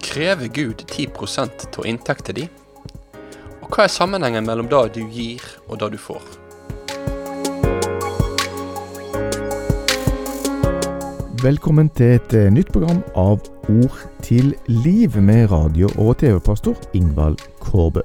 Krever Gud 10% av inntekten din? Og hva er sammenhengen mellom det du gir og det du får? Velkommen til et eh, nytt program av Ord til liv med radio- og TV-pastor Ingvald Kårbø.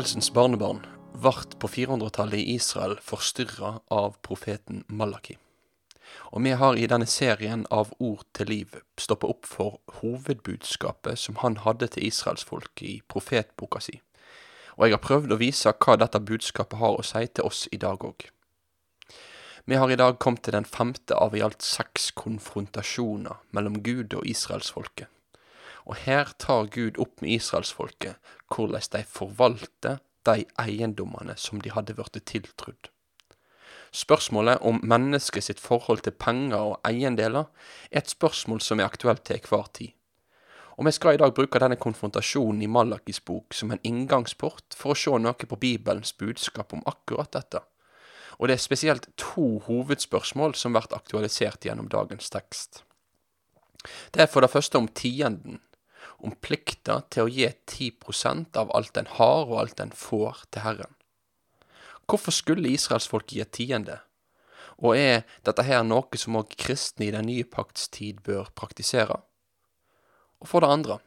Vekkelsens barnebarn vart på 400-tallet i Israel forstyrra av profeten Malaki. Og vi har i denne serien av Ord til liv stoppa opp for hovedbudskapet som han hadde til israelsfolket i profetboka si. Og jeg har prøvd å vise hva dette budskapet har å si til oss i dag òg. Vi har i dag kommet til den femte av i alt seks konfrontasjoner mellom Gud og israelsfolket. Og her tar Gud opp med israelsfolket hvordan de forvalter de eiendommene som de hadde blitt tiltrudd. Spørsmålet om mennesket sitt forhold til penger og eiendeler er et spørsmål som er aktuelt til enhver tid. Og vi skal i dag bruke denne konfrontasjonen i Malakis bok som en inngangsport for å se noe på Bibelens budskap om akkurat dette. Og det er spesielt to hovedspørsmål som blir aktualisert gjennom dagens tekst. Det er for det første om tienden, om plikta til å gi 10% av alt en har og alt en får til Herren. Hvorfor skulle israelsfolket gi tiende? Og er dette her noe som òg kristne i den nye pakts tid bør praktisere? Og for det andre,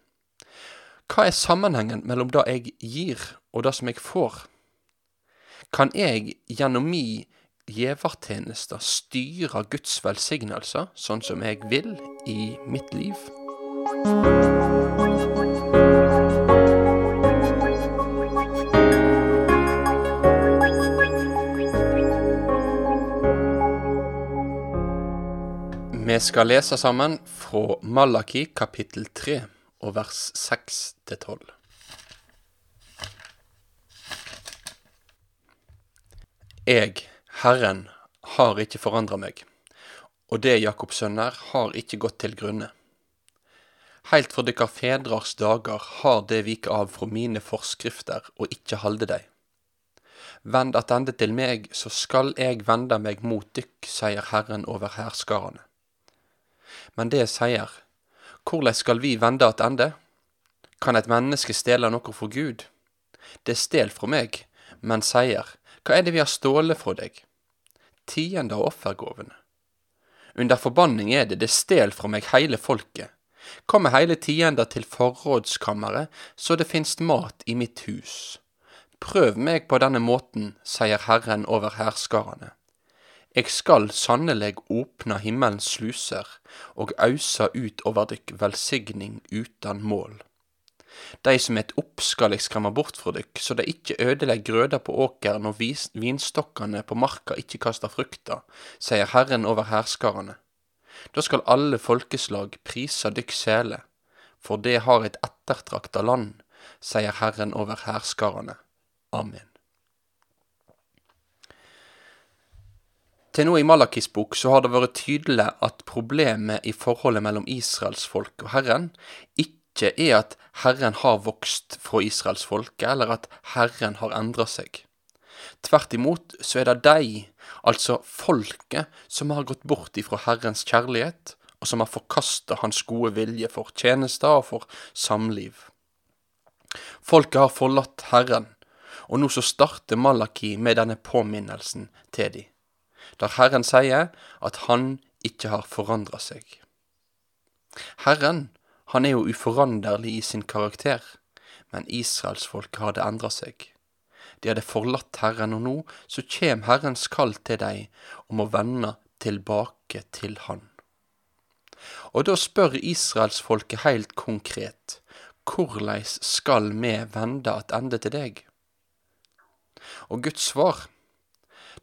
hva er sammenhengen mellom det jeg gir og det som jeg får? Kan jeg gjennom mi gjevertjeneste styre Guds velsignelser sånn som jeg vil i mitt liv? Vi skal lese sammen fra Malaki kapittel 3 og vers 6 til 12. Jeg, Herren, har ikke forandra meg, og det Jakobs sønner har ikke gått til grunne. Heilt fra dykkar fedrars dager har det vike av fra mine forskrifter og ikke halde dei. Vend attende til meg, så skal eg vende meg mot dykk, sier Herren over hærskarane. Men det sier, korleis skal vi vende attende? Kan et menneske stjele noe fra Gud? Det stel fra meg, men sier, hva er det vi har ståle fra deg? Tiende av offergåvene. Under forbanning er det, det stel fra meg heile folket. Kom med heile tienda til forrådskammeret, så det finst mat i mitt hus. Prøv meg på denne måten, sier Herren over hærskarane. Eg skal sannelig opna himmelens sluser og ausa ut over dykk velsigning utan mål. Dei som et opp skal eg skremma bort fra dykk, så dei ikkje ødelegg grøda på åkeren og vinstokkane på marka ikkje kastar frukta, sier Herren over hærskarane. Da skal alle folkeslag prisa dykk sele, for det har et ettertrakta land, sier Herren over hærskarane. Amen. Til nå i Malakis bok så har det vært tydelig at problemet i forholdet mellom israelsfolk og Herren ikke er at Herren har vokst fra israelsfolket, eller at Herren har endra seg. Tvert imot så er det de, altså folket, som har gått bort ifra Herrens kjærlighet, og som har forkasta Hans gode vilje for tjenester og for samliv. Folket har forlatt Herren, og nå så starter Malaki med denne påminnelsen til de der Herren sier at han ikke har forandra seg. Herren, han er jo uforanderlig i sin karakter, men israelsfolket hadde endra seg. De hadde forlatt Herren, og nå så kjem Herrens kall til dei om å vende tilbake til Han. Og da spør israelsfolket heilt konkret, korleis skal me vende attende til deg? Og Guds svar,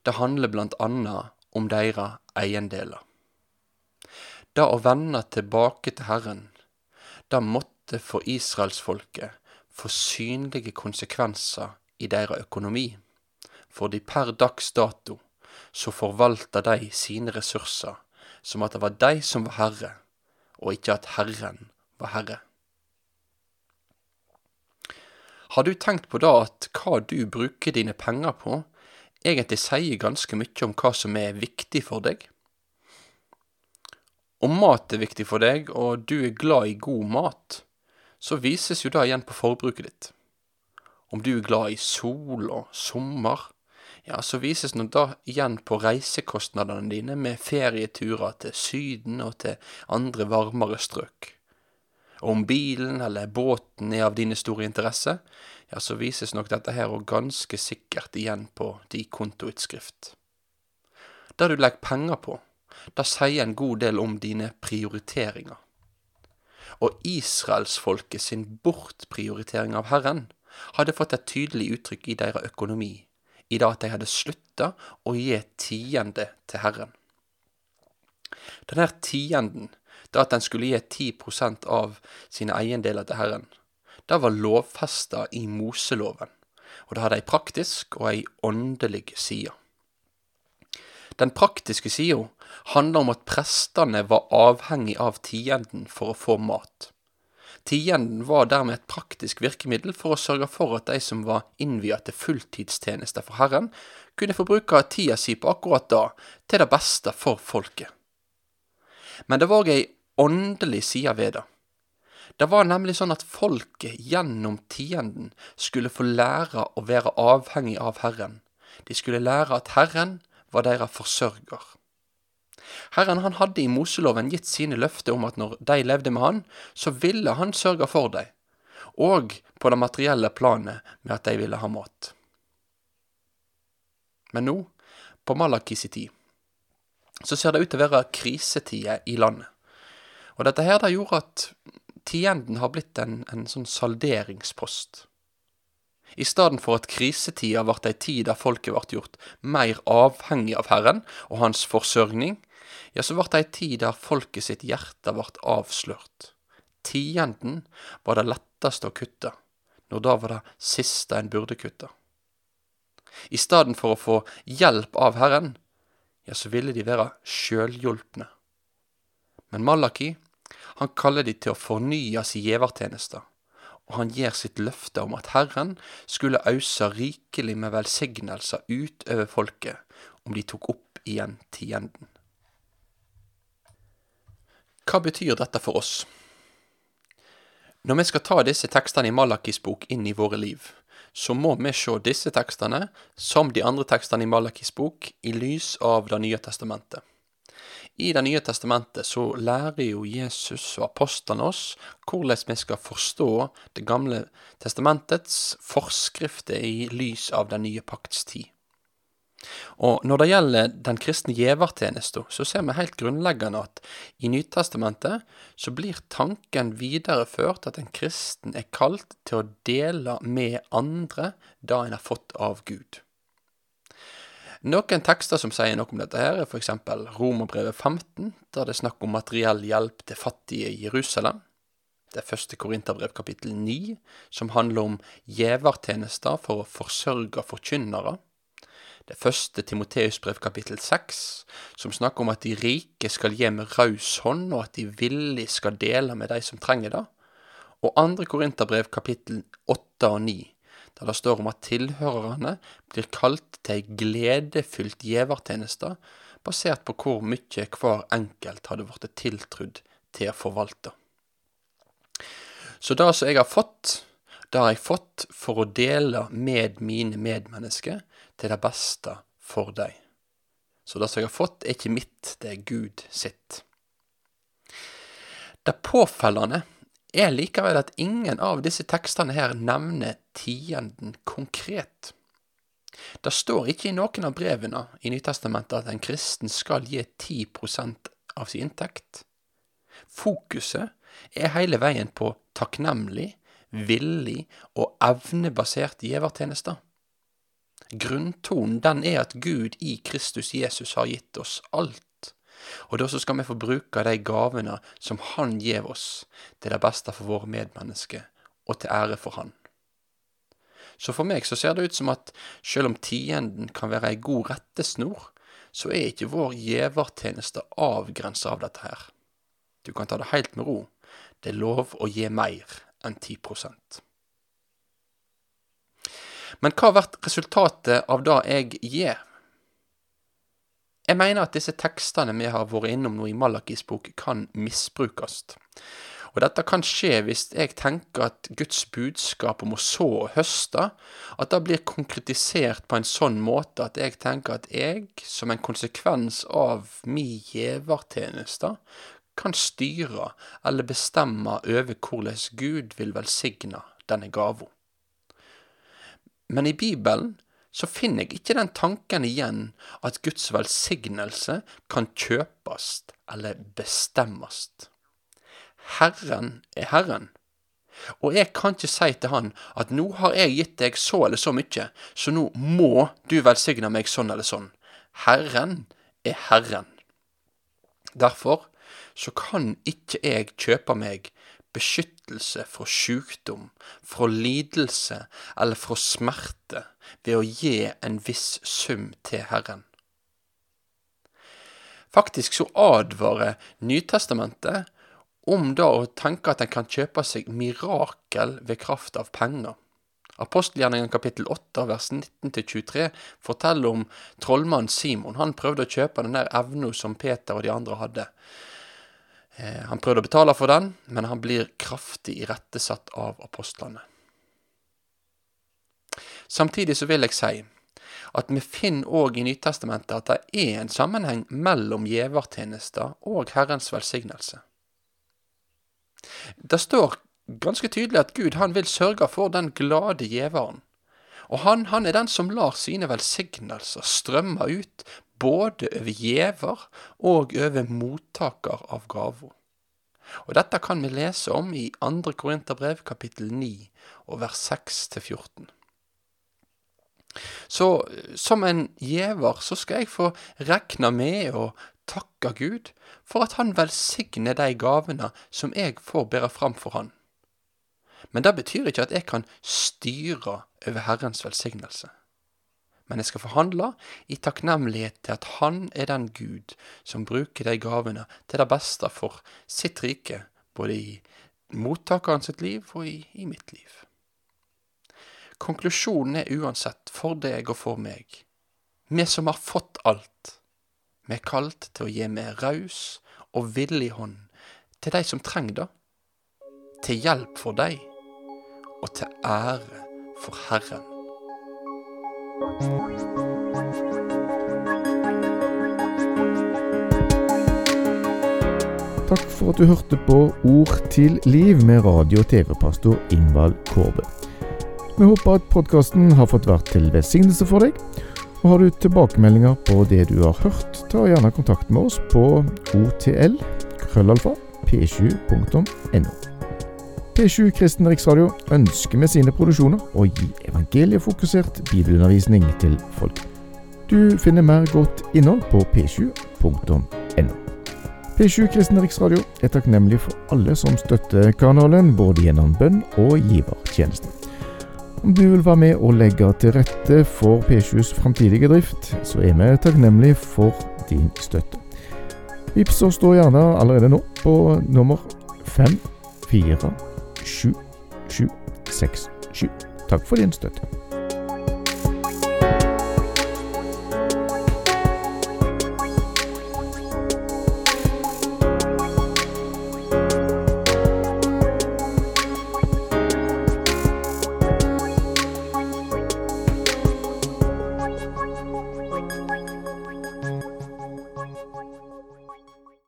det handler anna om deres eiendeler. Det å vende tilbake til Herren, det måtte for israelsfolket få synlige konsekvenser i deres økonomi, fordi per dags dato så forvalta de sine ressurser som at det var de som var herre, og ikke at Herren var herre. Har du tenkt på da at hva du bruker dine penger på, egentlig sier ganske mye om hva som er viktig for deg? Om mat er viktig for deg, og du er glad i god mat, så vises jo det igjen på forbruket ditt. Om du er glad i sol og sommer, ja, så vises nå det igjen på reisekostnadene dine med ferieturer til Syden og til andre varmere strøk om bilen eller båten er av dine store interesse, ja, så vises nok dette her og ganske sikkert igjen på din kontoutskrift. Det du legger penger på, det sier en god del om dine prioriteringer. Og israelsfolket sin bortprioritering av Herren hadde fått et tydelig uttrykk i deres økonomi, i det at de hadde slutta å gi tiende til Herren. Denne tienden det at en skulle gi 10% av sine eiendeler til Herren. Det var lovfesta i Moseloven, og det hadde ei praktisk og ei åndelig side. Den praktiske sida handler om at prestene var avhengig av tienden for å få mat. Tienden var dermed et praktisk virkemiddel for å sørge for at de som var innvia til fulltidstjeneste for Herren, kunne få bruke tida si på akkurat da, til det beste for folket. Men det var ei åndelig side ved det. Det var nemlig sånn at folket gjennom tienden skulle få lære å være avhengig av Herren. De skulle lære at Herren var deres forsørger. Herren han hadde i Moseloven gitt sine løfter om at når de levde med han, så ville han sørge for dem, og på det materielle planet med at de ville ha mat. Men nå, på Malakis tid, så ser det ut til å være krisetider i landet. Og dette her det gjorde at tienden har blitt en, en sånn salderingspost. I stedet for at krisetida ble ei tid der folket ble gjort mer avhengig av Herren og hans forsørgning, ja, så ble det ei tid der folket sitt hjerte ble avslørt. Tienden var det letteste å kutte, når da var det siste en burde kutte. I stedet for å få hjelp av Herren, ja, så ville de være sjølhjulpne. Men Malaki han kaller de til å fornye sin gjevertjeneste, og han gir sitt løfte om at Herren skulle ause rikelig med velsignelser utover folket om de tok opp igjen tienden. Hva betyr dette for oss? Når vi skal ta disse tekstene i Malakis bok inn i våre liv, så må vi se disse tekstene, som de andre tekstene i Malakis bok, i lys av Det nye testamentet. I Det nye testamentet så lærer jo Jesus og apostlene oss hvordan vi skal forstå Det gamle testamentets forskrifter i lys av den nye pakts tid. Og når det gjelder den kristne gjevertjenesten, så ser vi helt grunnleggende at i Nytestamentet så blir tanken videreført at en kristen er kalt til å dele med andre det en har fått av Gud. Noen tekster som sier noe om dette, her er f.eks. Romerbrevet 15, der det er snakk om materiell hjelp til fattige i Jerusalem. Det er første Korinterbrev kapittel 9, som handler om gjevertjenester for å forsørge forkynnere. Det første Timoteusbrev kapittel 6, som snakker om at de rike skal gi med raus hånd, og at de villig skal dele med de som trenger det. Og andre Korinterbrev kapittel 8 og 9, der det står om at tilhørerne blir kalt til ei gledefylt gjevertjeneste, basert på hvor mye hver enkelt hadde blitt tiltrudd til å forvalte. Så det som jeg har fått, det har jeg fått for å dele med mine medmennesker til det beste for dem. Så det som jeg har fått, er ikke mitt, det er Gud sitt. Det påfellende er likevel at ingen av disse tekstene her nevner tienden konkret. Det står ikke i noen av brevene i Nytestamentet at en kristen skal gi 10% av sin inntekt. Fokuset er hele veien på takknemlig villig og evnebasert givertjeneste. Grunntonen den er at Gud i Kristus Jesus har gitt oss alt, og da skal vi få bruke de gavene som Han gjev oss, til det beste for våre medmennesker og til ære for Han. Så for meg så ser det ut som at selv om tienden kan være ei god rettesnor, så er ikke vår gjevertjeneste avgrensa av dette her. Du kan ta det helt med ro. Det er lov å gi mer enn 10% Men hva blir resultatet av det jeg gir? Jeg mener at disse tekstene vi har vært innom nå i Malakis bok, kan misbrukes. Og dette kan skje hvis jeg tenker at Guds budskap om å så og høste, at det blir konkretisert på en sånn måte at jeg tenker at jeg, som en konsekvens av min gjevertjeneste, kan styre eller bestemme over hvordan Gud vil velsigne denne gava. Men i Bibelen så finner jeg ikke den tanken igjen at Guds velsignelse kan kjøpes eller bestemmes. Herren er Herren. Og jeg kan ikke si til han at nå har jeg gitt deg så eller så mye, så nå må du velsigne meg sånn eller sånn. Herren er Herren. Derfor så kan ikke jeg kjøpe meg beskyttelse fra sykdom, fra lidelse eller fra smerte ved å gi en viss sum til Herren. Faktisk så advarer Nytestamentet om da å tenke at en kan kjøpe seg mirakel ved kraft av penger. Apostelgjerningen kapittel 8 vers 19-23 forteller om trollmannen Simon. Han prøvde å kjøpe den der evna som Peter og de andre hadde. Eh, han prøvde å betale for den, men han blir kraftig irettesatt av apostlene. Samtidig så vil jeg si at vi finner òg i Nytestamentet at det er en sammenheng mellom gjevertjenester og Herrens velsignelse. Det står ganske tydelig at Gud han vil sørge for den glade gjeveren. Og han, han er den som lar sine velsignelser strømme ut, både over gjever og over mottaker av gava. Og dette kan vi lese om i 2. Korinterbrev kapittel 9 og vers 6-14. Så som en gjever så skal jeg få rekne med å takke Gud for at Han velsigner de gavene som jeg får bære fram for Han. Men det betyr ikke at jeg kan styre over Herrens velsignelse. Men jeg skal forhandle i takknemlighet til at Han er den Gud som bruker de gavene til det beste for sitt rike, både i mottakeren sitt liv og i, i mitt liv. Konklusjonen er uansett for deg og for meg, vi som har fått alt, vi er kalt til å gi med raus og villig hånd til de som trenger det, til hjelp for dem og til ære for Herren. Takk for at du hørte på Ord til liv med radio- og TV-pastor Ingvald Kårbe. Vi håper at podkasten har fått vært til velsignelse for deg. Og Har du tilbakemeldinger på det du har hørt, ta gjerne kontakt med oss på otl krøllalfa p7.no. P7 Kristen Riksradio ønsker med sine produksjoner å gi evangeliefokusert bibelundervisning til folk. Du finner mer godt innhold på p7.no. P7 Kristen Riksradio er takknemlig for alle som støtter kanalen, både gjennom bønn og givertjeneste. Om du vil være med og legge til rette for P7s framtidige drift, så er vi takknemlige for din støtte. Vips oss da gjerne allerede nå på nummer fem fire 7767. Takk for din støtte.